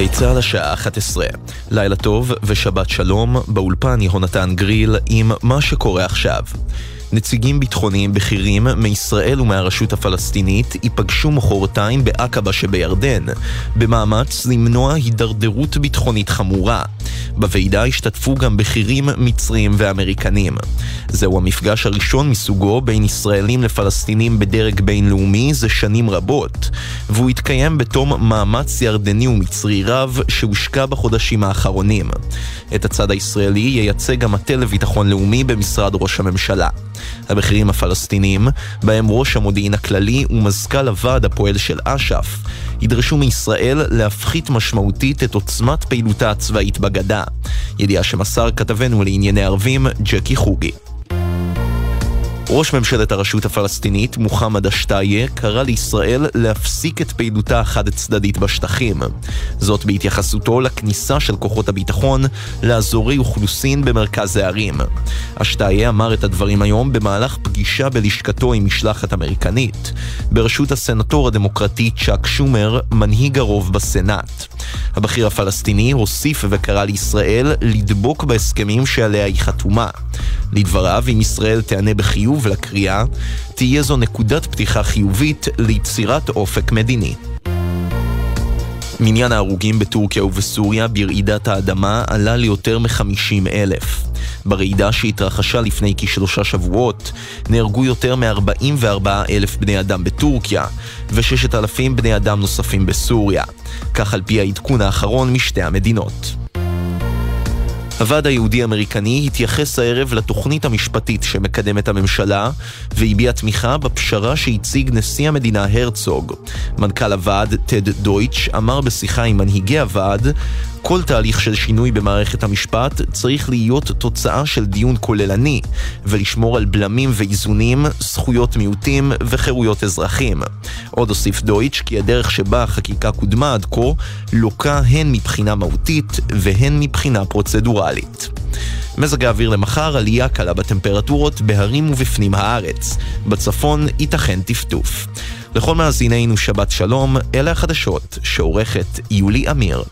גלי צה"ל השעה 11. לילה טוב ושבת שלום, באולפן יהונתן גריל עם מה שקורה עכשיו. נציגים ביטחוניים בכירים מישראל ומהרשות הפלסטינית ייפגשו מחרתיים בעקבה שבירדן, במאמץ למנוע הידרדרות ביטחונית חמורה. בוועידה השתתפו גם בכירים מצרים ואמריקנים. זהו המפגש הראשון מסוגו בין ישראלים לפלסטינים בדרג בינלאומי זה שנים רבות, והוא התקיים בתום מאמץ ירדני ומצרי רב שהושקע בחודשים האחרונים. את הצד הישראלי ייצג המטה לביטחון לאומי במשרד ראש הממשלה. הבכירים הפלסטינים, בהם ראש המודיעין הכללי ומזכ"ל הוועד הפועל של אש"ף, ידרשו מישראל להפחית משמעותית את עוצמת פעילותה הצבאית בגדה. ידיעה שמסר כתבנו לענייני ערבים, ג'קי חוגי. ראש ממשלת הרשות הפלסטינית, מוחמד אשתיה, קרא לישראל להפסיק את פעילותה החד-צדדית בשטחים. זאת בהתייחסותו לכניסה של כוחות הביטחון לאזורי אוכלוסין במרכז הערים. אשתיה אמר את הדברים היום במהלך פגישה בלשכתו עם משלחת אמריקנית, בראשות הסנטור הדמוקרטי צ'אק שומר, מנהיג הרוב בסנאט. הבכיר הפלסטיני הוסיף וקרא לישראל לדבוק בהסכמים שעליה היא חתומה. לדבריו, אם ישראל תיענה בחיוב לקריאה, תהיה זו נקודת פתיחה חיובית ליצירת אופק מדיני. מניין ההרוגים בטורקיה ובסוריה ברעידת האדמה עלה ליותר מ-50 אלף. ברעידה שהתרחשה לפני כשלושה שבועות נהרגו יותר מ-44 אלף בני אדם בטורקיה ו-6,000 בני אדם נוספים בסוריה. כך על פי העדכון האחרון משתי המדינות. הוועד היהודי-אמריקני התייחס הערב לתוכנית המשפטית שמקדמת הממשלה והביע תמיכה בפשרה שהציג נשיא המדינה הרצוג. מנכ"ל הוועד, טד דויטש, אמר בשיחה עם מנהיגי הוועד כל תהליך של שינוי במערכת המשפט צריך להיות תוצאה של דיון כוללני ולשמור על בלמים ואיזונים, זכויות מיעוטים וחירויות אזרחים. עוד הוסיף דויטש כי הדרך שבה החקיקה קודמה עד כה לוקה הן מבחינה מהותית והן מבחינה פרוצדורלית. מזג האוויר למחר עלייה קלה בטמפרטורות בהרים ובפנים הארץ. בצפון ייתכן טפטוף. לכל מאזינינו שבת שלום, אלה החדשות שעורכת יולי אמיר.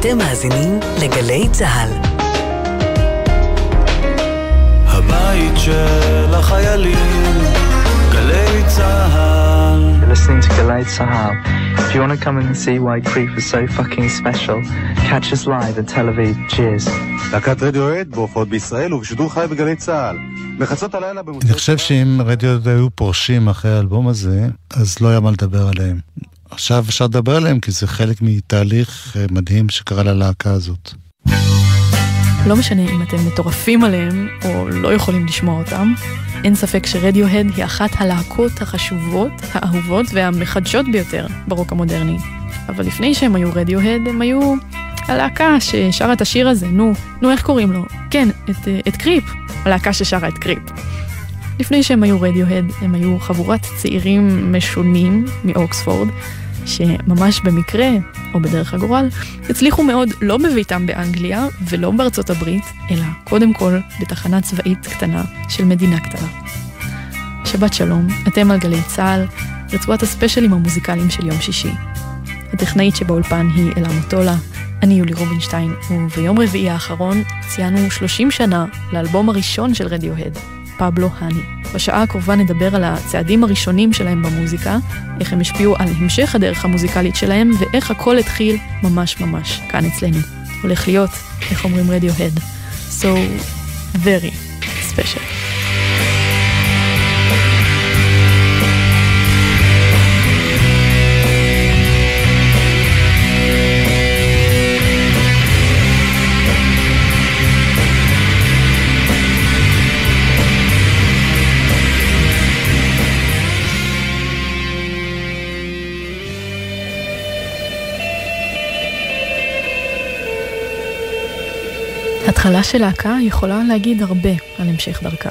אתם מאזינים לגלי צה"ל. הבית של החיילים, גלי צה"ל. You're listening to Galay Sahel. If you want to come and see why Creep is so fucking special, catch us live in Tel Aviv. Cheers. להקת רדיואד בהופעות בישראל ובשידור חי בגלי צה"ל. בחצות הלילה במוצאי... אני חושב שאם רדיואד היו פורשים אחרי האלבום הזה, אז לא היה מה לדבר עליהם. עכשיו אפשר לדבר עליהם כי זה חלק מתהליך אה, מדהים שקרה ללהקה הזאת. לא משנה אם אתם מטורפים עליהם או לא יכולים לשמוע אותם, אין ספק שרדיוהד היא אחת הלהקות החשובות, האהובות והמחדשות ביותר ברוק המודרני. אבל לפני שהם היו רדיוהד, הם היו הלהקה ששרה את השיר הזה, נו, נו איך קוראים לו? כן, את, אה, את קריפ, הלהקה ששרה את קריפ. לפני שהם היו רדיוהד, הם היו חבורת צעירים משונים מאוקספורד, שממש במקרה, או בדרך הגורל, הצליחו מאוד לא בביתם באנגליה ולא בארצות הברית, אלא קודם כל בתחנה צבאית קטנה של מדינה קטנה. שבת שלום, אתם על גלי צה"ל, רצועת הספיישלים המוזיקליים של יום שישי. הטכנאית שבאולפן היא אלה מוטולה, אני יולי רובינשטיין, וביום רביעי האחרון ציינו 30 שנה לאלבום הראשון של רדיוהד, פבלו האני. בשעה הקרובה נדבר על הצעדים הראשונים שלהם במוזיקה, איך הם השפיעו על המשך הדרך המוזיקלית שלהם, ואיך הכל התחיל ממש ממש כאן אצלנו. הולך להיות, איך אומרים רדיוהד. So, very special. התחלה של להקה יכולה להגיד הרבה על המשך דרכה.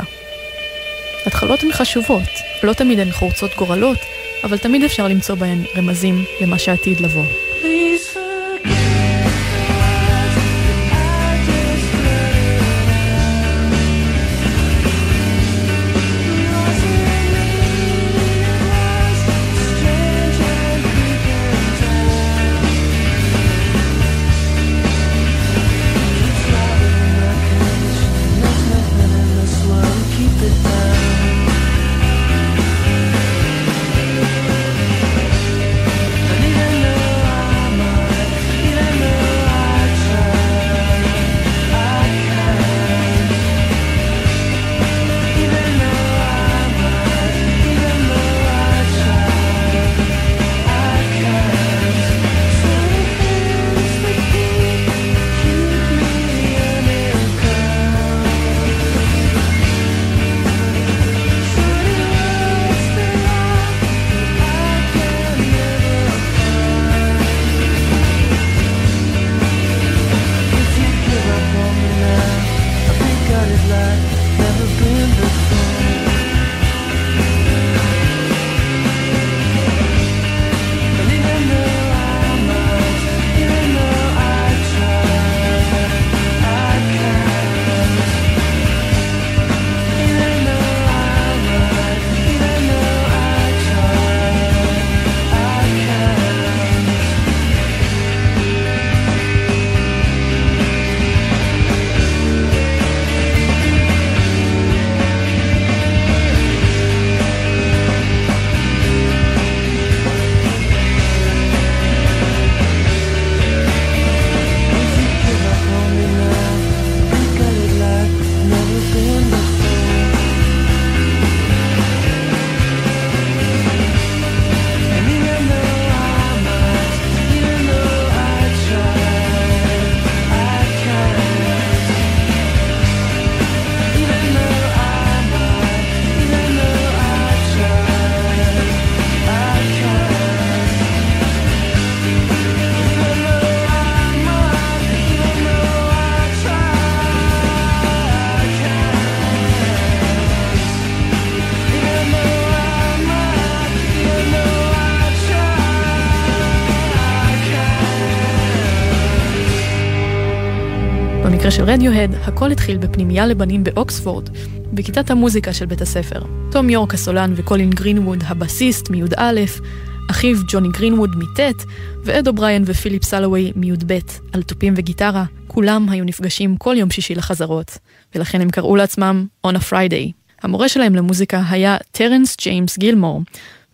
התחלות הן חשובות, לא תמיד הן חורצות גורלות, אבל תמיד אפשר למצוא בהן רמזים למה שעתיד לבוא. במקרה של רדיוהד, הכל התחיל בפנימייה לבנים באוקספורד, בכיתת המוזיקה של בית הספר. תום יורק הסולן וקולין גרינווד הבסיסט מי"א, אחיו ג'וני גרינווד מט', ואד אובריין ופיליפ סלווי מי"ב, על תופים וגיטרה, כולם היו נפגשים כל יום שישי לחזרות, ולכן הם קראו לעצמם On a Friday. המורה שלהם למוזיקה היה טרנס ג'יימס גילמור,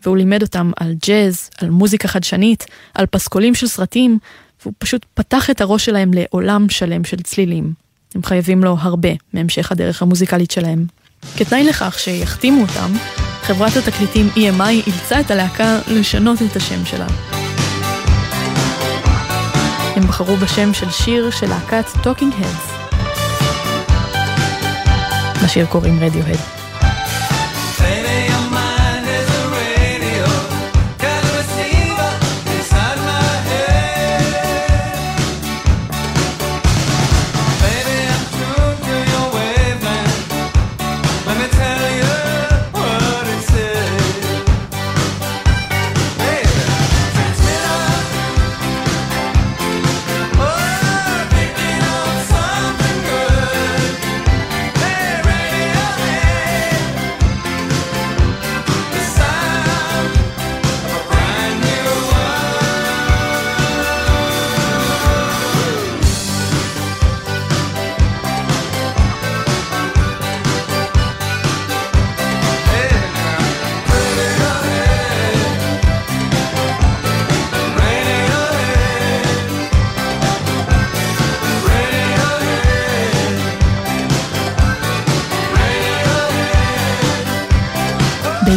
והוא לימד אותם על ג'אז, על מוזיקה חדשנית, על פסקולים של סרטים, והוא פשוט פתח את הראש שלהם לעולם שלם של צלילים. הם חייבים לו הרבה מהמשך הדרך המוזיקלית שלהם. כתנאי לכך שיחתימו אותם, חברת התקליטים EMI אילצה את הלהקה לשנות את השם שלה. הם בחרו בשם של שיר של להקת Talking Heads. לשיר קוראים רדיוהד.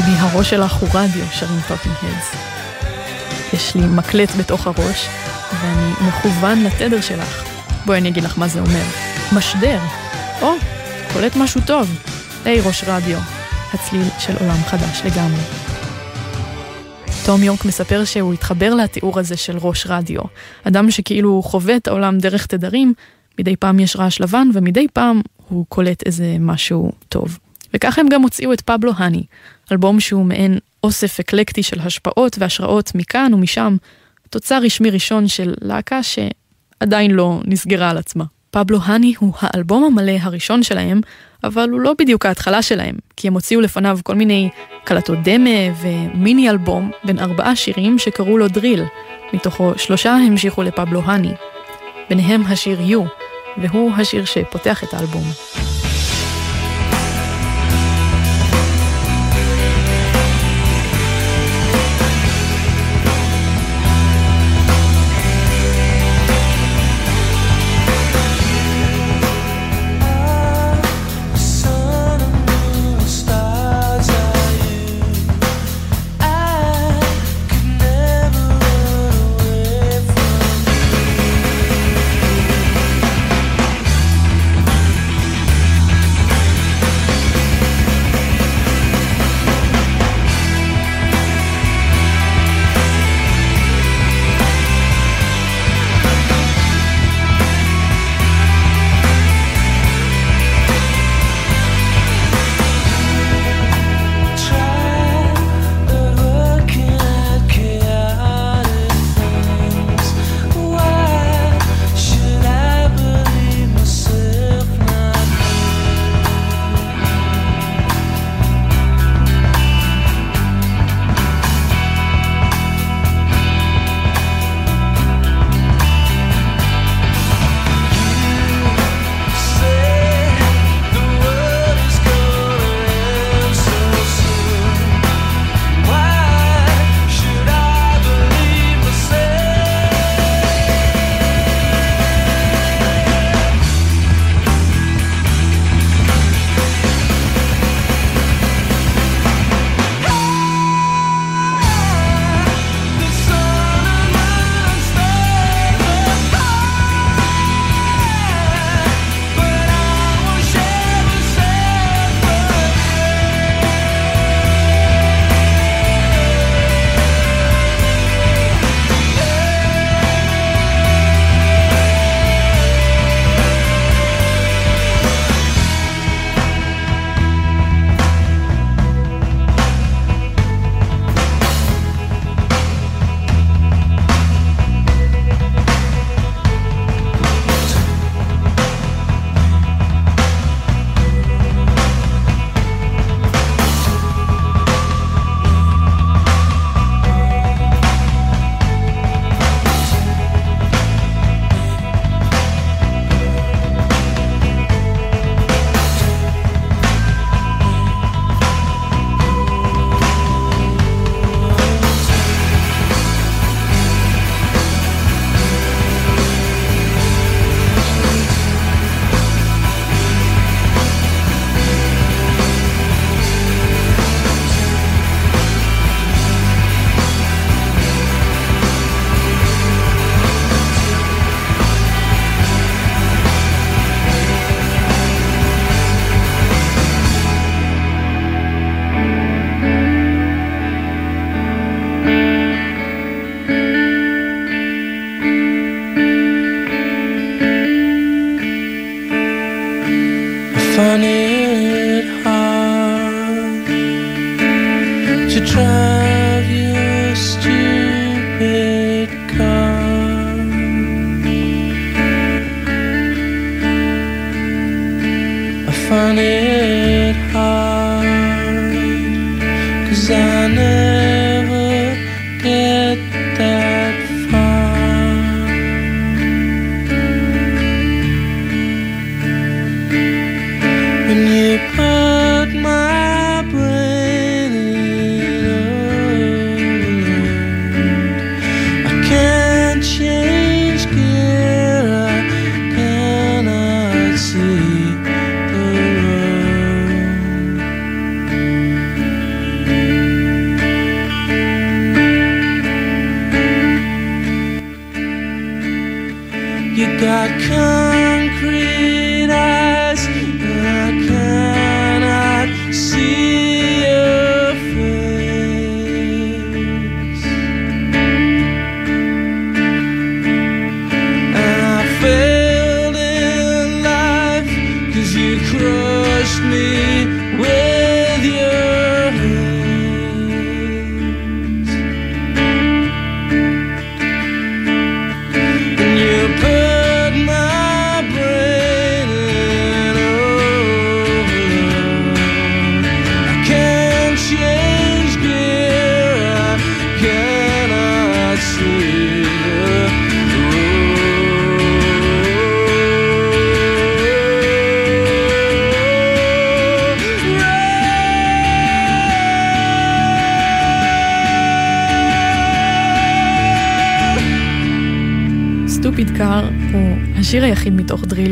הראש שלך הוא רדיו, שרים Talking Heads. יש לי מקלט בתוך הראש, ואני מכוון לתדר שלך. בואי אני אגיד לך מה זה אומר. משדר. או, קולט משהו טוב. היי ראש רדיו. הצליל של עולם חדש לגמרי. תום יורק מספר שהוא התחבר לתיאור הזה של ראש רדיו. אדם שכאילו חווה את העולם דרך תדרים, מדי פעם יש רעש לבן ומדי פעם הוא קולט איזה משהו טוב. וככה הם גם הוציאו את פבלו האני, אלבום שהוא מעין אוסף אקלקטי של השפעות והשראות מכאן ומשם, תוצר רשמי ראשון של להקה שעדיין לא נסגרה על עצמה. פבלו האני הוא האלבום המלא הראשון שלהם, אבל הוא לא בדיוק ההתחלה שלהם, כי הם הוציאו לפניו כל מיני קלטות דמה ומיני אלבום בין ארבעה שירים שקראו לו דריל, מתוכו שלושה המשיכו לפבלו האני. ביניהם השיר יו, והוא השיר שפותח את האלבום.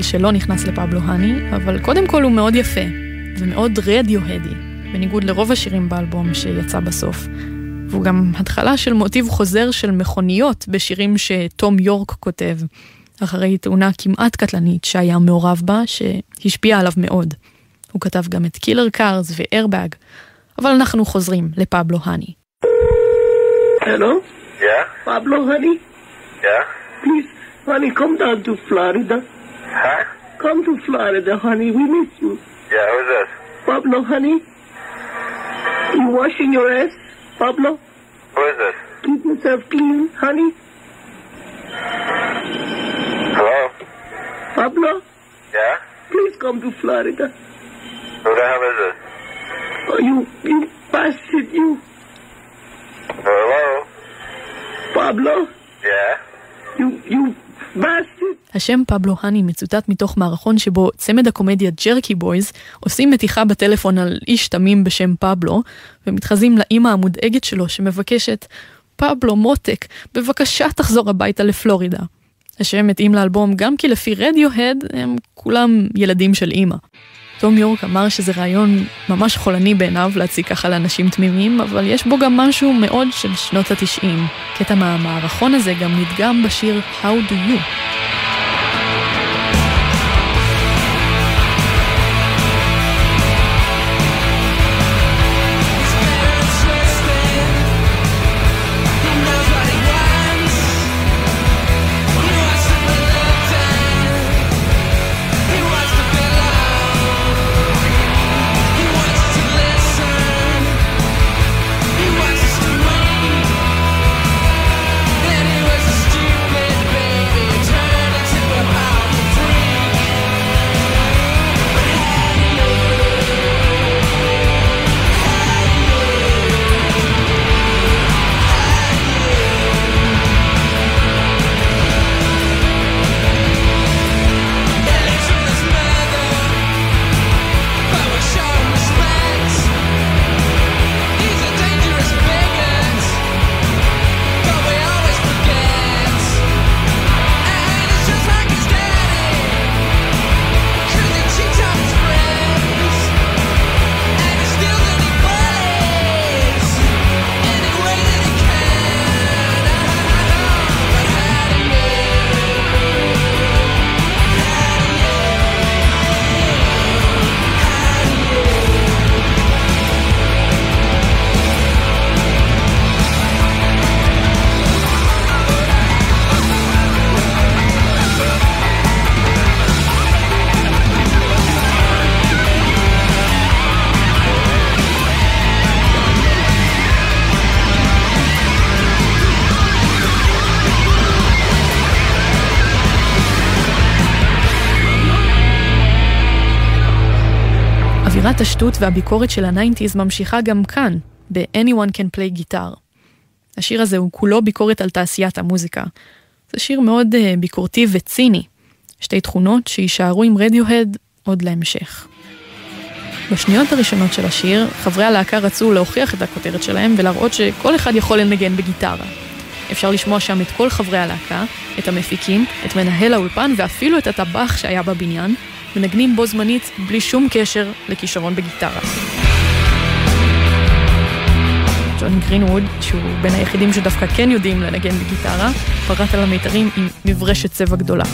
Drill שלא נכנס ל Pablo Honey, אבל קודם כל הוא מאוד יפה, ומאוד רדיו-הדי, בניגוד לרוב השירים באלבום שיצא בסוף. והוא גם התחלה של מוטיב חוזר של מכוניות בשירים שתום יורק כותב, אחרי תאונה כמעט קטלנית שהיה מעורב בה, שהשפיעה עליו מאוד. הוא כתב גם את Killer Cars ו Airbag, אבל אנחנו חוזרים ל Pablo Honey. Hello? Yeah? Pablo, honey? Yeah? Please, honey, come down to Florida. Huh? Come to Florida, honey. We miss you. Yeah, who's this? Pablo, honey? You washing your ass, Pablo? Who is this? Keep yourself clean, honey. Hello? Pablo, Yeah? please come to Florida. Who the hell is this? Oh, you, you bastard, you. Hello? Pablo, Yeah? you, you. השם פבלו האני מצוטט מתוך מערכון שבו צמד הקומדיה ג'רקי בויז עושים מתיחה בטלפון על איש תמים בשם פבלו, ומתחזים לאימא המודאגת שלו שמבקשת, פבלו מותק, בבקשה תחזור הביתה לפלורידה. השם מתאים לאלבום גם כי לפי רדיוהד הם כולם ילדים של אימא. תום יורק אמר שזה רעיון ממש חולני בעיניו להציג ככה לאנשים תמימים, אבל יש בו גם משהו מאוד של שנות התשעים. קטע מהמערכון הזה גם נדגם בשיר How Do You. אווירת השטות והביקורת של ה nineties ממשיכה גם כאן, ב-Anyone Can Play Guitar. השיר הזה הוא כולו ביקורת על תעשיית המוזיקה. זה שיר מאוד אה, ביקורתי וציני, שתי תכונות שיישארו עם רדיוהד עוד להמשך. בשניות הראשונות של השיר, חברי הלהקה רצו להוכיח את הכותרת שלהם ולהראות שכל אחד יכול לנגן בגיטרה. אפשר לשמוע שם את כל חברי הלהקה, את המפיקים, את מנהל האולפן ואפילו את הטבח שהיה בבניין, מנגנים בו זמנית בלי שום קשר לכישרון בגיטרה. ג'ון גרינווד, שהוא בין היחידים שדווקא כן יודעים לנגן בגיטרה, פרט על המיתרים עם מברשת צבע גדולה.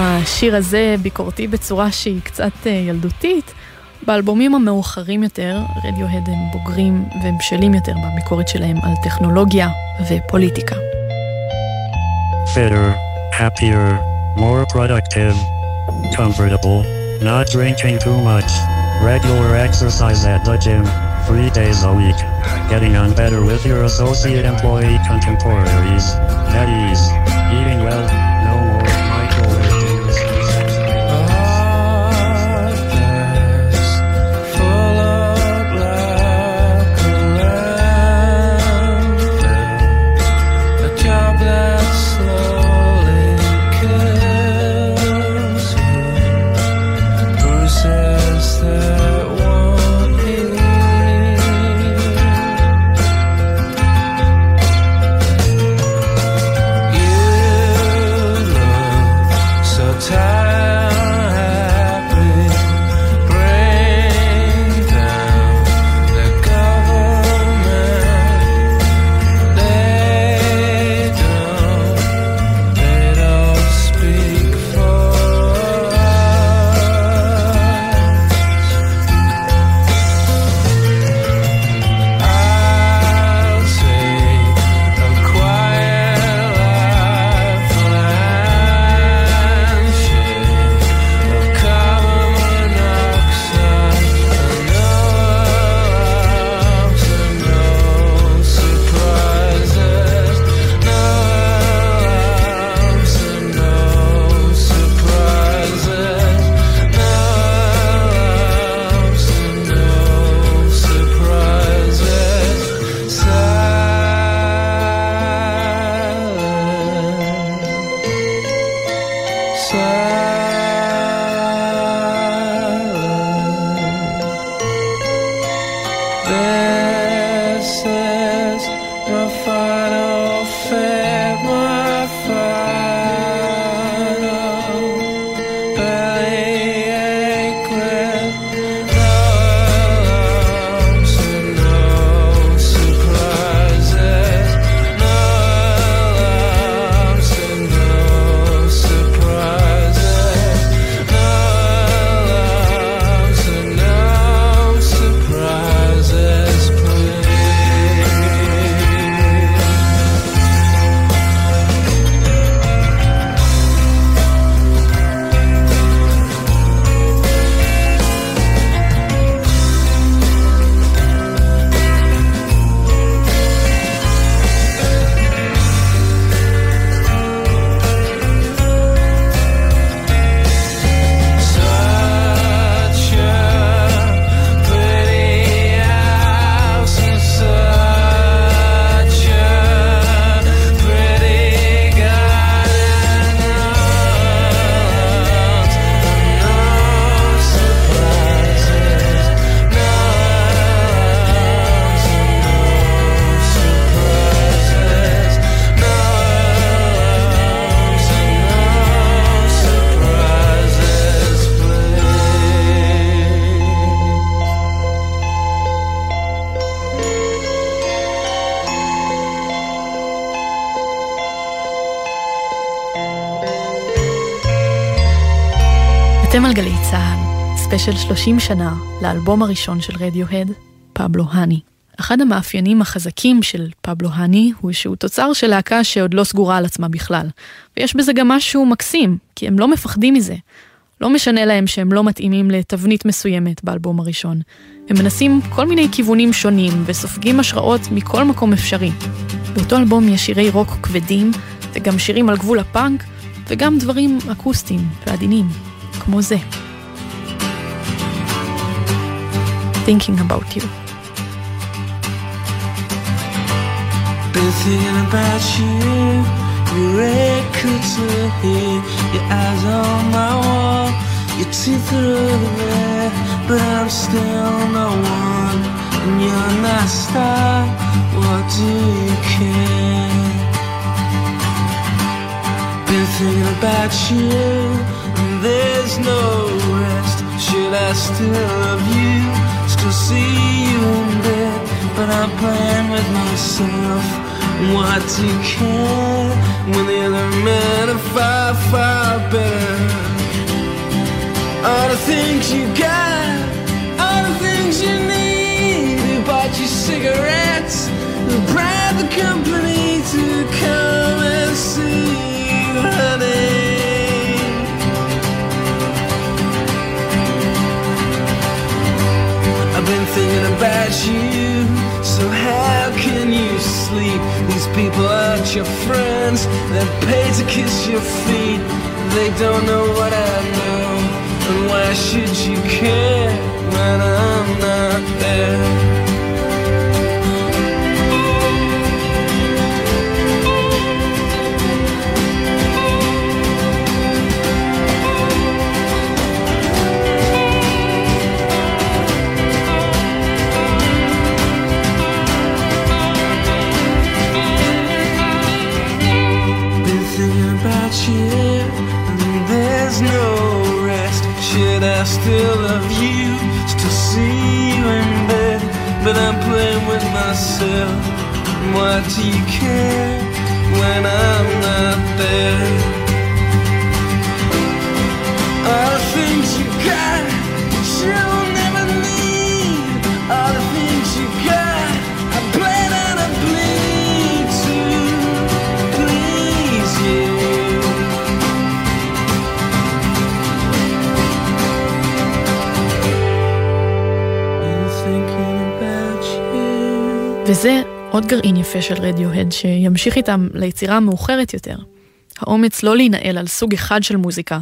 השיר הזה ביקורתי בצורה שהיא קצת אה, ילדותית, באלבומים המאוחרים יותר, רדיוהד הם בוגרים והם בשלים יותר בביקורת שלהם על טכנולוגיה ופוליטיקה. Better, happier, more productive, comfortable, not drinking too much, regular exercise at the gym, three days a week, getting on better with your associate employee contemporaries, at ease, eating well, אתם על גלי צה"ל, ספיישל 30 שנה לאלבום הראשון של Radiohead, Pablo Honey. אחד המאפיינים החזקים של Pablo Honey הוא שהוא תוצר של להקה שעוד לא סגורה על עצמה בכלל. ויש בזה גם משהו מקסים, כי הם לא מפחדים מזה. לא משנה להם שהם לא מתאימים לתבנית מסוימת באלבום הראשון. הם מנסים כל מיני כיוונים שונים וסופגים השראות מכל מקום אפשרי. באותו אלבום יש שירי רוק כבדים, וגם שירים על גבול הפאנק, וגם דברים אקוסטיים ועדינים, כמו זה. Thinking about you. Been thinking about you, your red coats are here, your eyes on my wall, your teeth are over there, but I'm still no one, and you're not star. What do you care? Been thinking about you, and there's no rest. Should I still love you? Still see you in bed, but I'm playing with myself. What do you care when the other men are far, far better? All the things you got, all the things you need. Who bought you cigarettes? Who bribed the company to come and see thinking about you. So how can you sleep? These people aren't your friends. They're paid to kiss your feet. They don't know what I know. And why should you care when I'm not there? עוד גרעין יפה של רדיוהד שימשיך איתם ליצירה המאוחרת יותר. האומץ לא להינעל על סוג אחד של מוזיקה,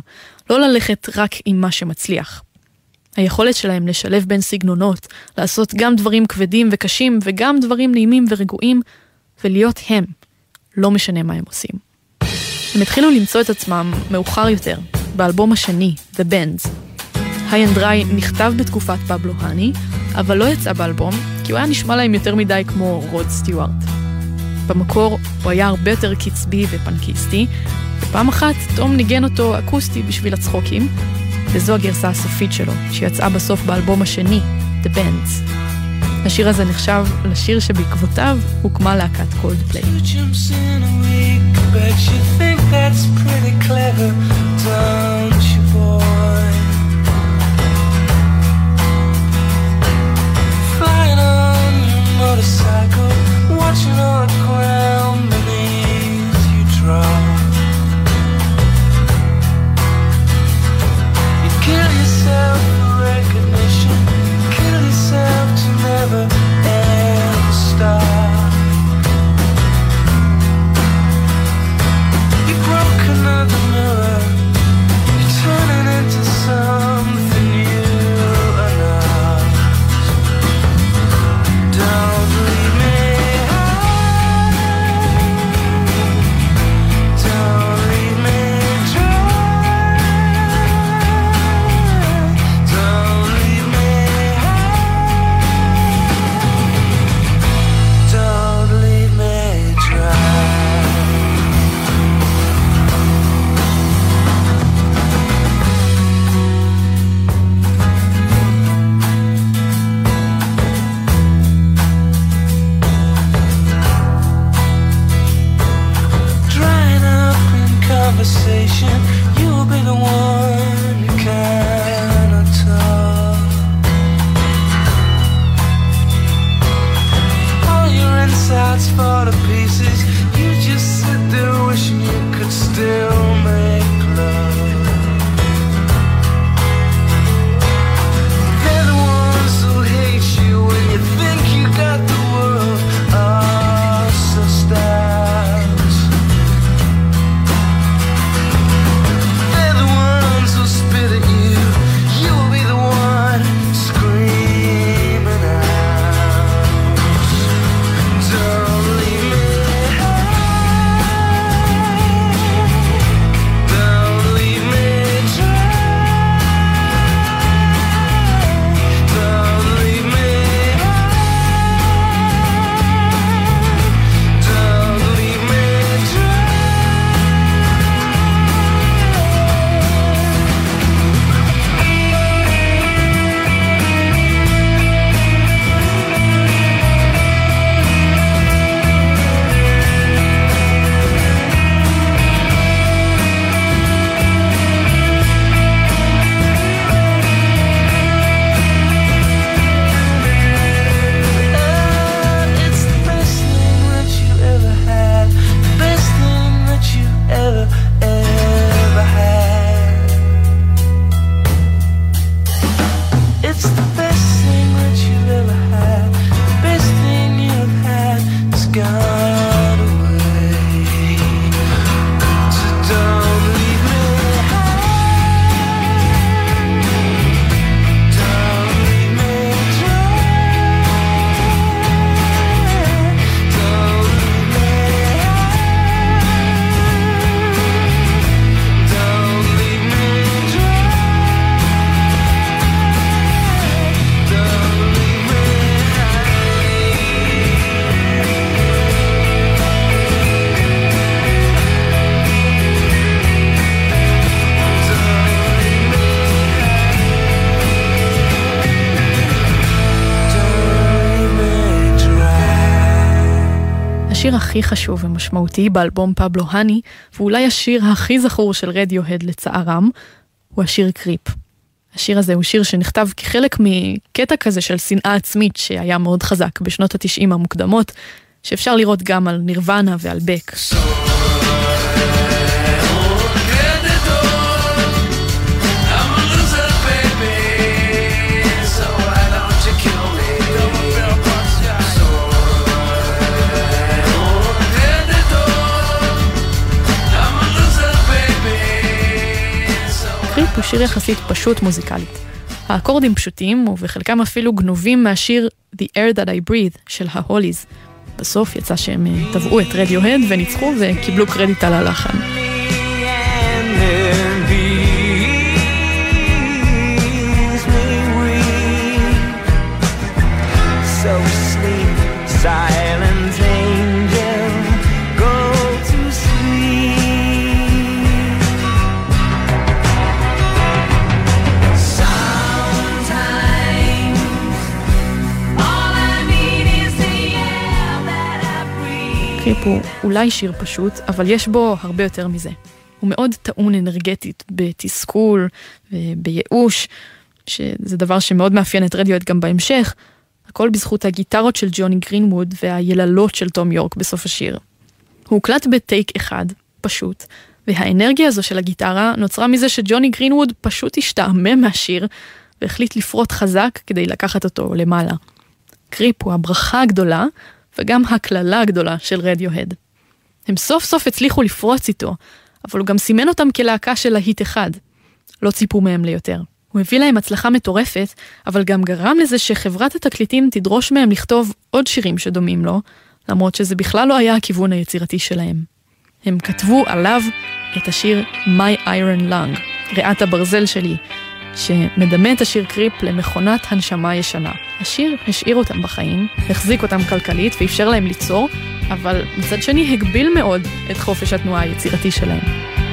לא ללכת רק עם מה שמצליח. היכולת שלהם לשלב בין סגנונות, לעשות גם דברים כבדים וקשים וגם דברים נעימים ורגועים, ולהיות הם, לא משנה מה הם עושים. הם התחילו למצוא את עצמם מאוחר יותר, באלבום השני, The Bands. היי אנד דריי נכתב בתקופת פבלו האני, אבל לא יצא באלבום, כי הוא היה נשמע להם יותר מדי כמו רוד סטיוארט. במקור הוא היה הרבה יותר קצבי ופנקיסטי, ופעם אחת תום ניגן אותו אקוסטי בשביל הצחוקים, וזו הגרסה הסופית שלו, שיצאה בסוף באלבום השני, The Bands. השיר הזה נחשב לשיר שבעקבותיו הוקמה להקת קולד הכי חשוב ומשמעותי באלבום פבלו האני, ואולי השיר הכי זכור של רדיוהד לצערם, הוא השיר קריפ. השיר הזה הוא שיר שנכתב כחלק מקטע כזה של שנאה עצמית שהיה מאוד חזק בשנות התשעים המוקדמות, שאפשר לראות גם על נירוונה ועל בק. So הוא שיר יחסית פשוט מוזיקלית. האקורדים פשוטים, ובחלקם אפילו גנובים מהשיר The Air That I Breathe של ההוליז. בסוף יצא שהם אה, טבעו את רדיוהד וניצחו וקיבלו קרדיט על הלחן. הוא אולי שיר פשוט, אבל יש בו הרבה יותר מזה. הוא מאוד טעון אנרגטית, בתסכול ובייאוש, שזה דבר שמאוד מאפיין את רדיואט גם בהמשך, הכל בזכות הגיטרות של ג'וני גרינווד והיללות של תום יורק בסוף השיר. הוא הוקלט בטייק אחד, פשוט, והאנרגיה הזו של הגיטרה נוצרה מזה שג'וני גרינווד פשוט השתעמם מהשיר, והחליט לפרוט חזק כדי לקחת אותו למעלה. קריפ הוא הברכה הגדולה, וגם הקללה הגדולה של רדיוהד. הם סוף סוף הצליחו לפרוץ איתו, אבל הוא גם סימן אותם כלהקה של להיט אחד. לא ציפו מהם ליותר. הוא הביא להם הצלחה מטורפת, אבל גם גרם לזה שחברת התקליטים תדרוש מהם לכתוב עוד שירים שדומים לו, למרות שזה בכלל לא היה הכיוון היצירתי שלהם. הם כתבו עליו את השיר My Iron Lung, ריאת הברזל שלי, שמדמה את השיר קריפ למכונת הנשמה ישנה. השיר השאיר אותם בחיים, החזיק אותם כלכלית ואפשר להם ליצור, אבל מצד שני הגביל מאוד את חופש התנועה היצירתי שלהם.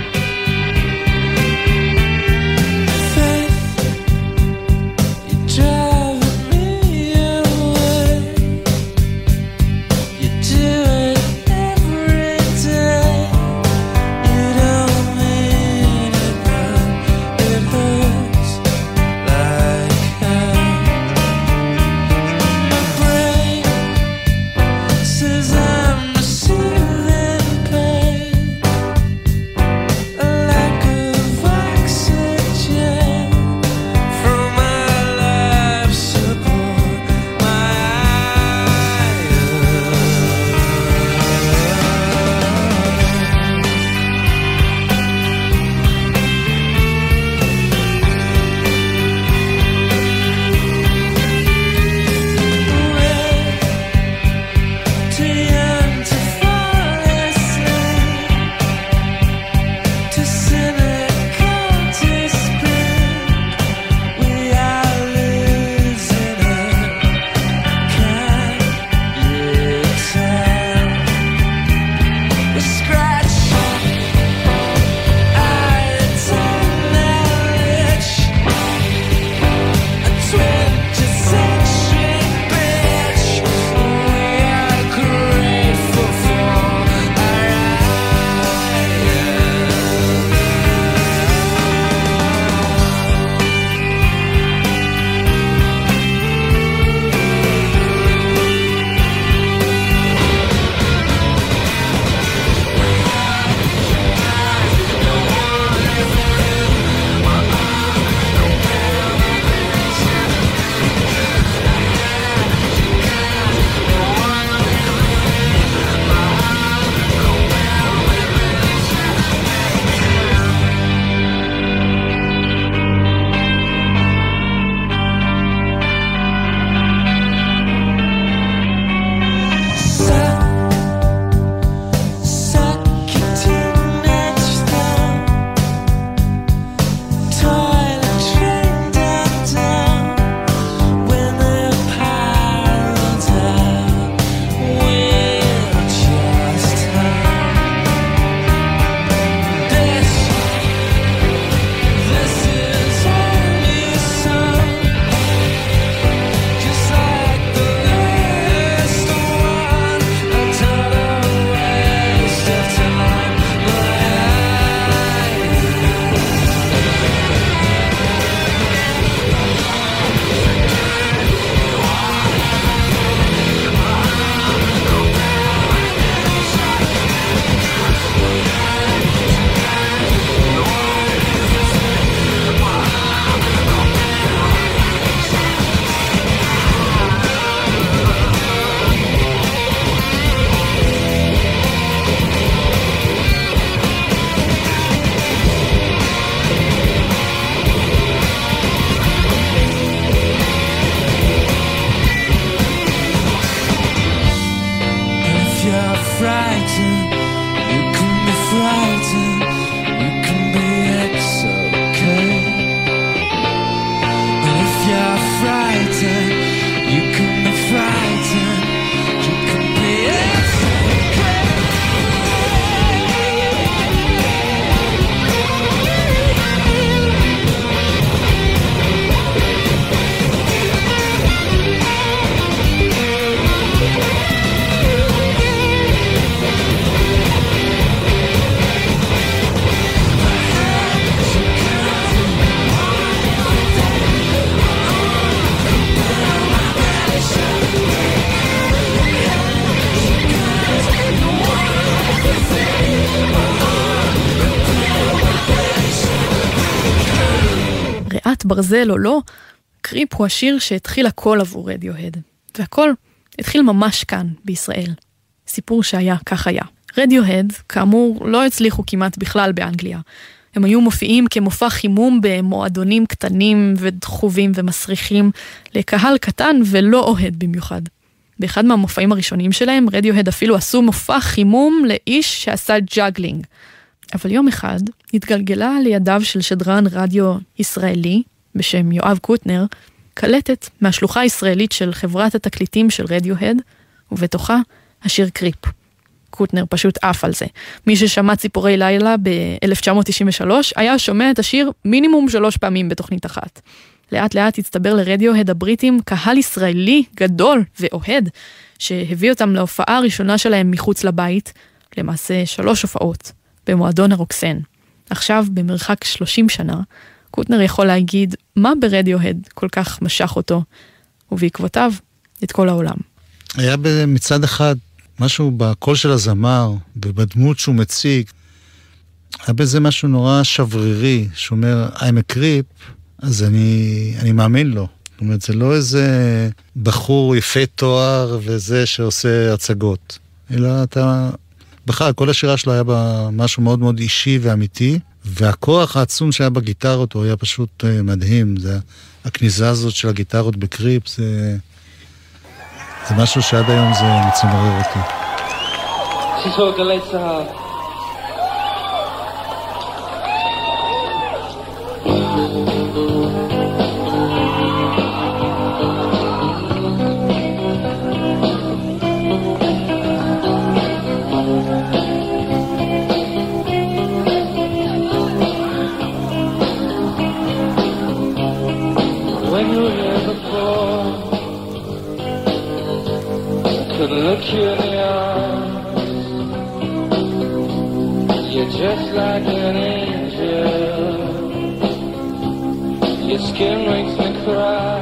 frightened. ברזל או לא, Creep הוא השיר שהתחיל הכל עבור רדיוהד. והכל התחיל ממש כאן, בישראל. סיפור שהיה כך היה. רדיוהד, כאמור, לא הצליחו כמעט בכלל באנגליה. הם היו מופיעים כמופע חימום במועדונים קטנים וטחובים ומסריחים לקהל קטן ולא אוהד במיוחד. באחד מהמופעים הראשונים שלהם, רדיוהד אפילו עשו מופע חימום לאיש שעשה juggling. אבל יום אחד התגלגלה לידיו של שדרן רדיו ישראלי בשם יואב קוטנר, קלטת מהשלוחה הישראלית של חברת התקליטים של רדיוהד, ובתוכה השיר קריפ. קוטנר פשוט עף על זה. מי ששמע ציפורי לילה ב-1993 היה שומע את השיר מינימום שלוש פעמים בתוכנית אחת. לאט לאט הצטבר לרדיוהד הבריטים קהל ישראלי גדול ואוהד, שהביא אותם להופעה הראשונה שלהם מחוץ לבית, למעשה שלוש הופעות, במועדון הרוקסן. עכשיו, במרחק 30 שנה, קוטנר יכול להגיד מה ברדיוהד כל כך משך אותו, ובעקבותיו, את כל העולם. היה מצד אחד משהו בקול של הזמר ובדמות שהוא מציג, היה בזה משהו נורא שברירי, שאומר, I'm a creep, אז אני, אני מאמין לו. זאת אומרת, זה לא איזה בחור יפה תואר וזה שעושה הצגות, אלא אתה... בכלל, כל השירה שלו היה בה משהו מאוד מאוד אישי ואמיתי, והכוח העצום שהיה בגיטרות הוא היה פשוט אה, מדהים. זה, הכניזה הזאת של הגיטרות בקריפ, זה, זה משהו שעד היום זה מצמרר אותי. I couldn't look you in the eyes. You're just like an angel. Your skin makes me cry.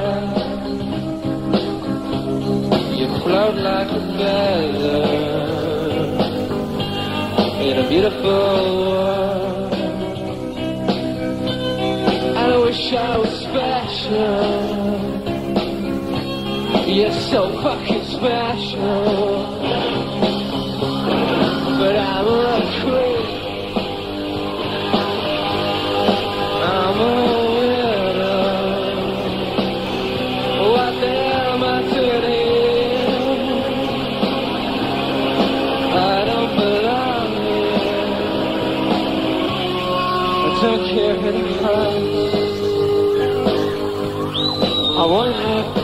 You float like a feather in a beautiful world. I wish I was special. You're so fucking special. But I'm a creep. I'm a widow. What the hell am I doing? I don't belong here. I don't care who the price. I want it.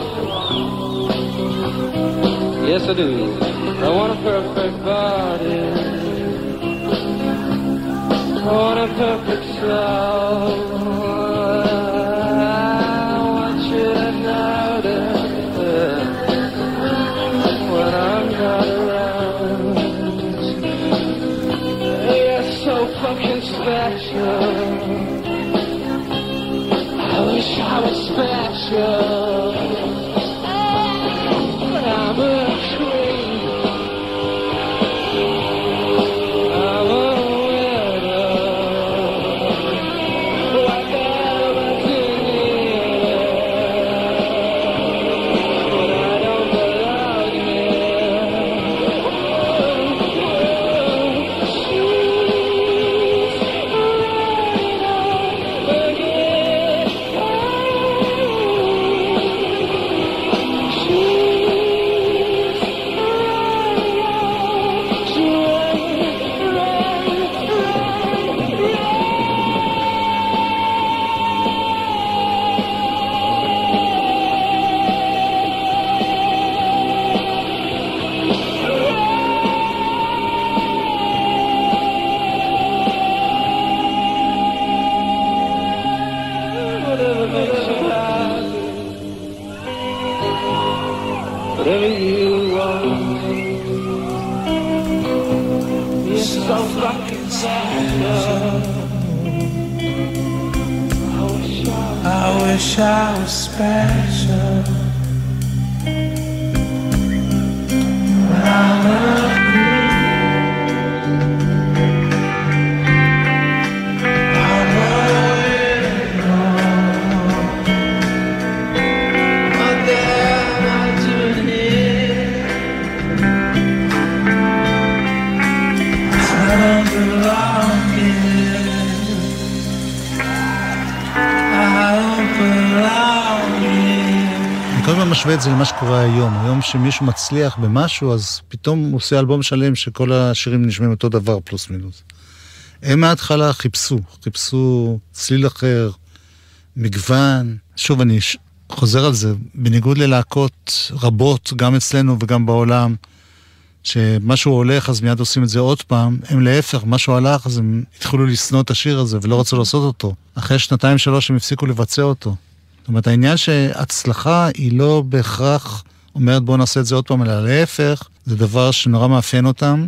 Yes, I do. I want a perfect body. I want a perfect soul. I want you to notice when I'm not around. You're so fucking special. I wish I was special. Wish I was special. But I'm משווה את זה למה שקורה היום. היום שמישהו מצליח במשהו, אז פתאום הוא עושה אלבום שלם שכל השירים נשמעים אותו דבר, פלוס מינוס. הם מההתחלה חיפשו, חיפשו צליל אחר, מגוון. שוב, אני חוזר על זה, בניגוד ללהקות רבות, גם אצלנו וגם בעולם, שמשהו הולך אז מיד עושים את זה עוד פעם, הם להפך, משהו הלך אז הם התחילו לשנוא את השיר הזה ולא רצו לעשות אותו. אחרי שנתיים שלוש הם הפסיקו לבצע אותו. זאת אומרת, העניין שהצלחה היא לא בהכרח אומרת בואו נעשה את זה עוד פעם, אלא להפך, זה דבר שנורא מאפיין אותם,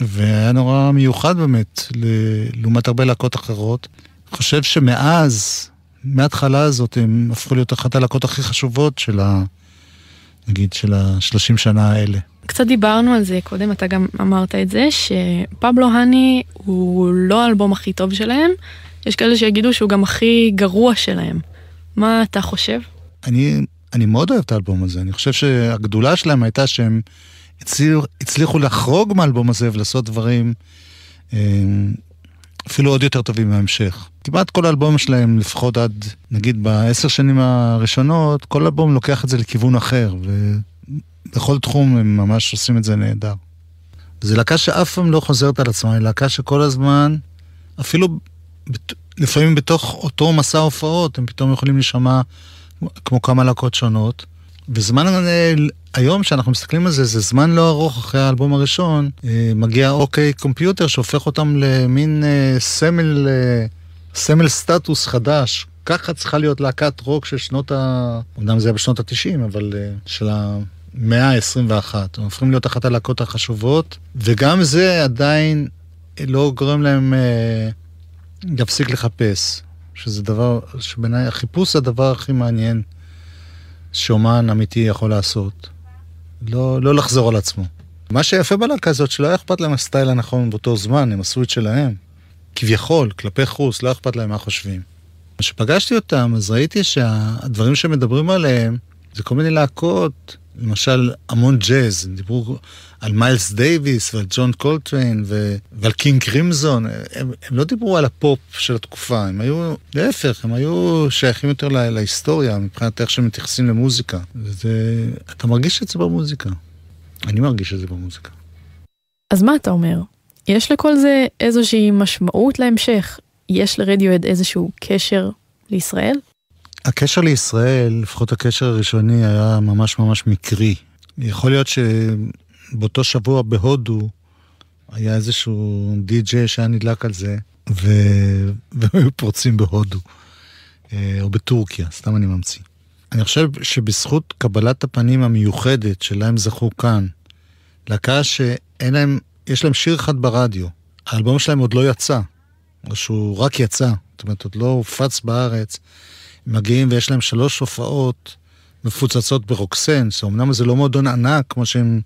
והיה נורא מיוחד באמת, ל- לעומת הרבה להקות אחרות. אני חושב שמאז, מההתחלה הזאת, הם הפכו להיות אחת הלהקות הכי חשובות של ה... נגיד, של השלושים שנה האלה. קצת דיברנו על זה קודם, אתה גם אמרת את זה, שפבלו האני הוא לא האלבום הכי טוב שלהם, יש כאלה שיגידו שהוא גם הכי גרוע שלהם. מה אתה חושב? אני, אני מאוד אוהב את האלבום הזה, אני חושב שהגדולה שלהם הייתה שהם הצליחו, הצליחו לחרוג מהאלבום הזה ולעשות דברים אה, אפילו עוד יותר טובים מההמשך. כמעט כל האלבום שלהם, לפחות עד, נגיד בעשר שנים הראשונות, כל אלבום לוקח את זה לכיוון אחר, ובכל תחום הם ממש עושים את זה נהדר. זו להקה שאף פעם לא חוזרת על עצמה, היא להקה שכל הזמן, אפילו לפעמים בתוך אותו מסע הופעות, הם פתאום יכולים להישמע כמו כמה להקות שונות. וזמן אה, היום שאנחנו מסתכלים על זה, זה זמן לא ארוך אחרי האלבום הראשון, אה, מגיע אוקיי קומפיוטר שהופך אותם למין אה, סמל, סמל סטטוס חדש. ככה צריכה להיות להקת רוק של שנות ה... אמנם זה היה בשנות ה-90, אבל של המאה ה-21. הם הופכים להיות אחת הלהקות החשובות, וגם זה עדיין לא גורם להם להפסיק לחפש. שזה דבר, שבעיניי החיפוש זה הדבר הכי מעניין שאומן אמיתי יכול לעשות. לא, לא לחזור על עצמו. מה שיפה בלהקה הזאת, שלא היה אכפת להם הסטייל הנכון באותו זמן, הם עשו את שלהם. כביכול, כלפי חוץ, לא אכפת להם מה חושבים. כשפגשתי אותם, אז ראיתי שהדברים שמדברים עליהם זה כל מיני להקות, למשל המון ג'אז, דיברו על מיילס דייוויס ועל ג'ון קולטריין ו... ועל King Crimson, הם, הם לא דיברו על הפופ של התקופה, הם היו, להפך, הם היו שייכים יותר לה, להיסטוריה מבחינת איך שהם מתייחסים למוזיקה. וזה, אתה מרגיש את זה במוזיקה. אני מרגיש את זה במוזיקה. אז מה אתה אומר? יש לכל זה איזושהי משמעות להמשך? יש לרדיואד איזשהו קשר לישראל? הקשר לישראל, לפחות הקשר הראשוני, היה ממש ממש מקרי. יכול להיות שבאותו שבוע בהודו היה איזשהו די-ג'יי שהיה נדלק על זה, ו... והם היו פורצים בהודו, אה, או בטורקיה, סתם אני ממציא. אני חושב שבזכות קבלת הפנים המיוחדת שלה הם זכו כאן, להקה שאין להם, יש להם שיר אחד ברדיו. האלבום שלהם עוד לא יצא, או שהוא רק יצא, זאת אומרת, עוד לא הופץ בארץ. מגיעים ויש להם שלוש הופעות מפוצצות ברוקסן, שאומנם זה לא מועדון ענק כמו שהם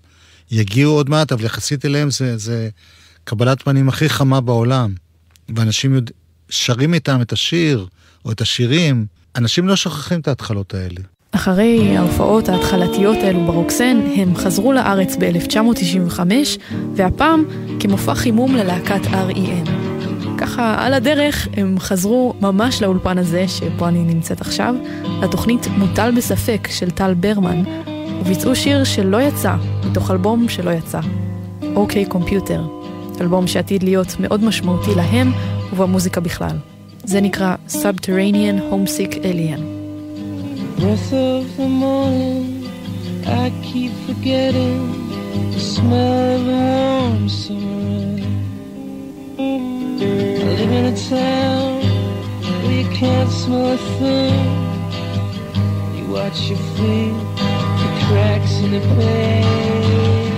יגיעו עוד מעט, אבל יחסית אליהם זה, זה קבלת פנים הכי חמה בעולם. ואנשים יודע, שרים איתם את השיר, או את השירים, אנשים לא שוכחים את ההתחלות האלה. אחרי ההופעות ההתחלתיות האלו ברוקסן, הם חזרו לארץ ב-1995, והפעם כמופע חימום ללהקת R.E.M. ככה על הדרך הם חזרו ממש לאולפן הזה, שבו אני נמצאת עכשיו, לתוכנית מוטל בספק של טל ברמן, וביצעו שיר שלא יצא, מתוך אלבום שלא יצא. אוקיי קומפיוטר, אלבום שעתיד להיות מאוד משמעותי להם ובמוזיקה בכלל. זה נקרא Subterranean Homesick Alien. breath of the morning, I keep forgetting the smell of warm summer rain. I live in a town where you can't smell a thing. You watch your feet, the cracks in the pavement.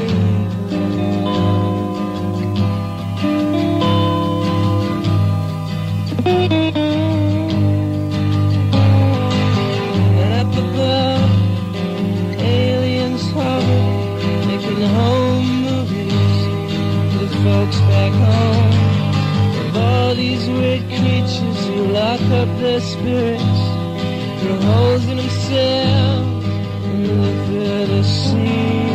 And up above, aliens hover, making home movies for the folks back home. These weird creatures who lock up their spirits, through holes in themselves, and live for the secrets.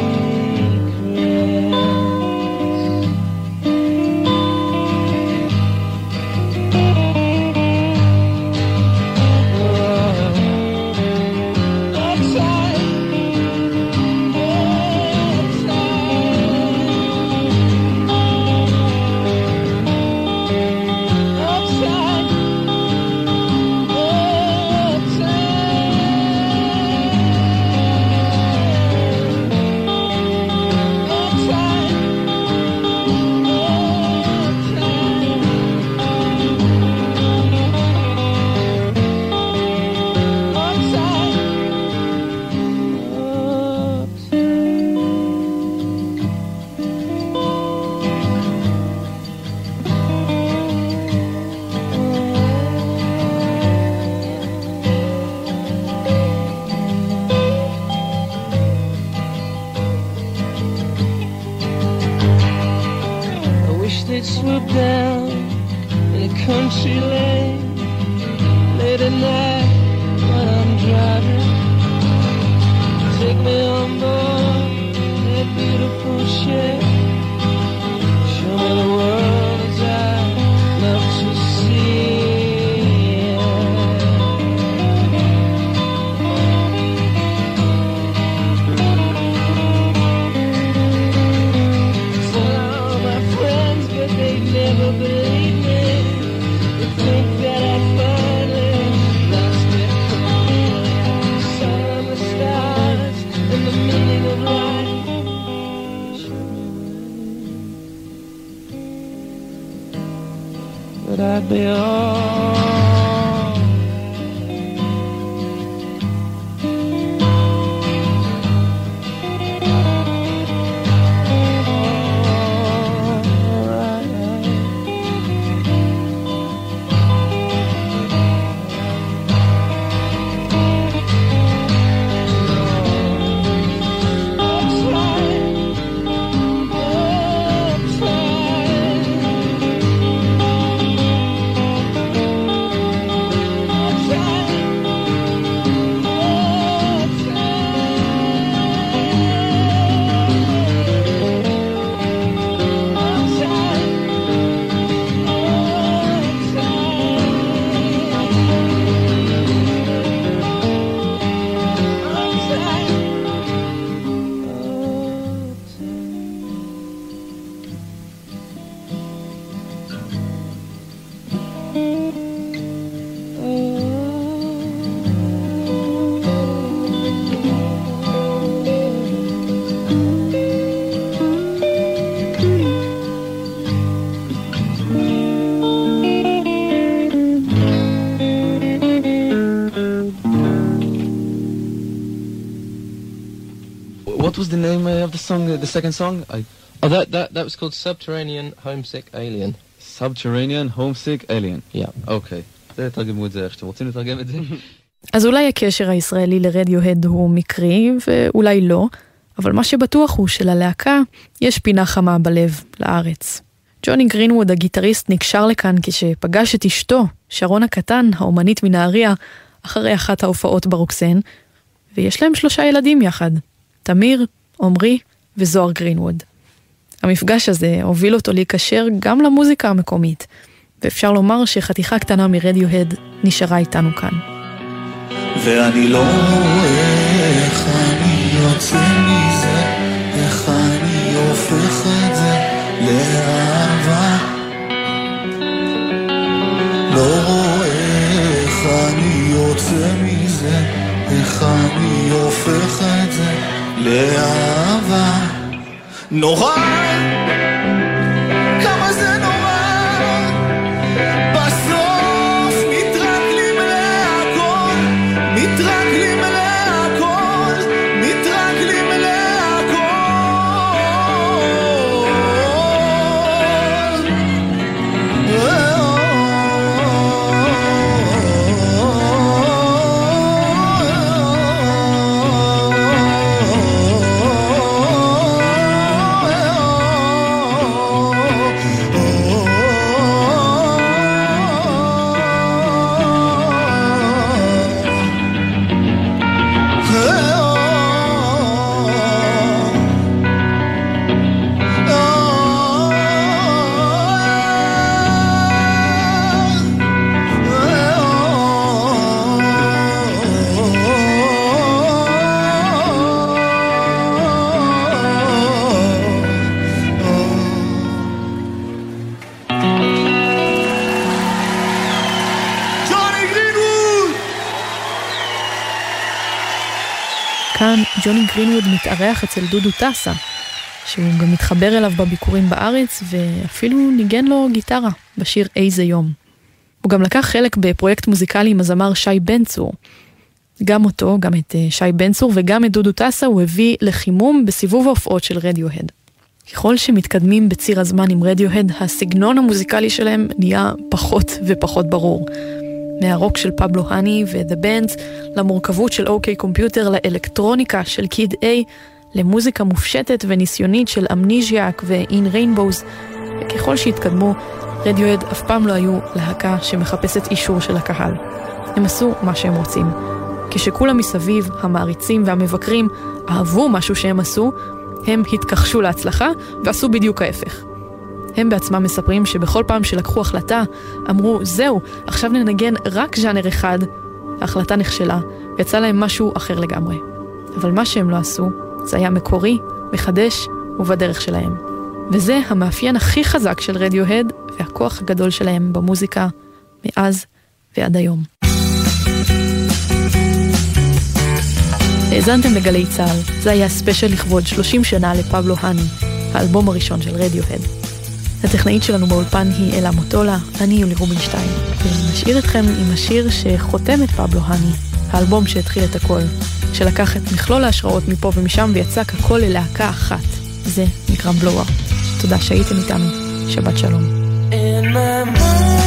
The song, uh, the second song? I... Oh, that, that, that was called Subterranean Homesick Alien. Subterranean Homesick Alien. Yeah. אוקיי. זה תרגמו את זה איך שאתם רוצים לתרגם את זה? אז אולי הקשר הישראלי לרדיוהד הוא מקרי, ואולי לא, אבל מה שבטוח הוא שללהקה יש פינה חמה בלב, לארץ. ג'וני גרינווד הגיטריסט נקשר לכאן כשפגש את אשתו, שרון הקטן, האומנית מנהריה, אחרי אחת ההופעות ברוקסן, ויש להם שלושה ילדים יחד, תמיר, עמרי וזוהר גרינווד. המפגש הזה הוביל אותו להיקשר גם למוזיקה המקומית, ואפשר לומר שחתיכה קטנה מרדיוהד נשארה איתנו כאן. ואני לא רואה איך אני יוצא מזה, איך אני הופך נורא, כמה גרינווד מתארח אצל דודו טסה, שהוא גם מתחבר אליו בביקורים בארץ, ואפילו ניגן לו גיטרה בשיר איזה יום. הוא גם לקח חלק בפרויקט מוזיקלי עם הזמר שי בן צור. גם אותו, גם את אה, שי בן צור וגם את דודו טסה הוא הביא לחימום בסיבוב ההופעות של רדיוהד. ככל שמתקדמים בציר הזמן עם רדיוהד, הסגנון המוזיקלי שלהם נהיה פחות ופחות ברור. מהרוק של פבלו האני ו-The Bands, למורכבות של אוקיי קומפיוטר, לאלקטרוניקה של קיד איי, למוזיקה מופשטת וניסיונית של אמניז'יאק ו-In Rainbows, וככל שהתקדמו, רדיואד אף פעם לא היו להקה שמחפשת אישור של הקהל. הם עשו מה שהם רוצים. כשכולם מסביב, המעריצים והמבקרים, אהבו משהו שהם עשו, הם התכחשו להצלחה ועשו בדיוק ההפך. הם בעצמם מספרים שבכל פעם שלקחו החלטה, אמרו, זהו, עכשיו ננגן רק ז'אנר אחד. ההחלטה נכשלה, ויצא להם משהו אחר לגמרי. אבל מה שהם לא עשו, זה היה מקורי, מחדש ובדרך שלהם. וזה המאפיין הכי חזק של רדיוהד והכוח הגדול שלהם במוזיקה מאז ועד היום. האזנתם לגלי צה"ל, זה היה ספיישל לכבוד 30 שנה לפבלו האני, האלבום הראשון של רדיוהד. הטכנאית שלנו באולפן היא אלה מוטולה, אני יולי רובינשטיין, ונשאיר אתכם עם השיר שחותם את פבלו האני, האלבום שהתחיל את הכל, שלקח את מכלול ההשראות מפה ומשם ויצק הכל ללהקה אחת. זה נקרא בלואו. תודה שהייתם איתנו, שבת שלום. In my mind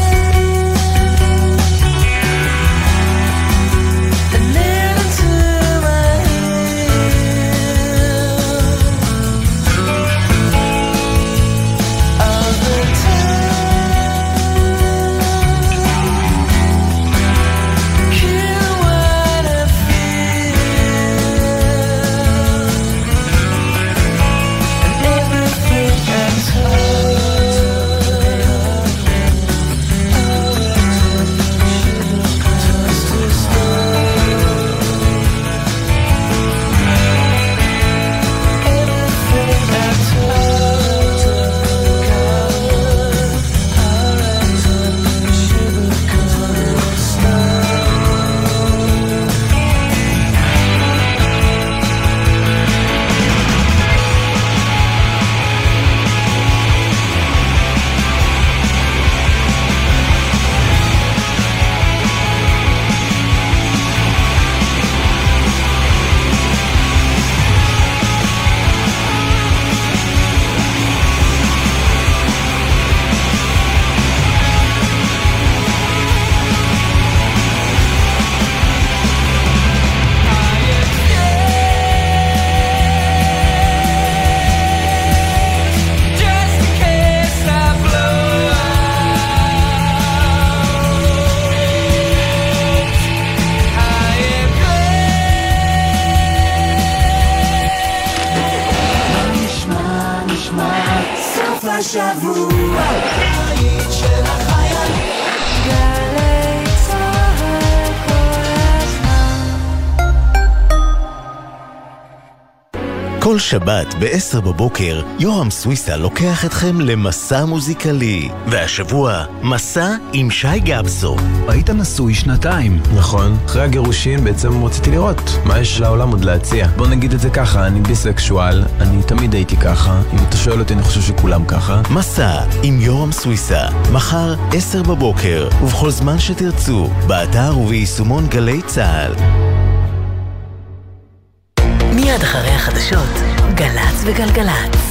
שבת ב-10 בבוקר, יורם סוויסה לוקח אתכם למסע מוזיקלי. והשבוע, מסע עם שי גבסו. היית נשוי שנתיים. נכון. אחרי הגירושים בעצם רציתי לראות מה יש לעולם עוד להציע. בוא נגיד את זה ככה, אני ביסקשואל, אני תמיד הייתי ככה. אם אתה שואל אותי, אני חושב שכולם ככה. מסע עם יורם סוויסה, מחר 10 בבוקר, ובכל זמן שתרצו, באתר וביישומון גלי צה"ל. מיד אחרי החדשות, גל"צ וגלגלצ.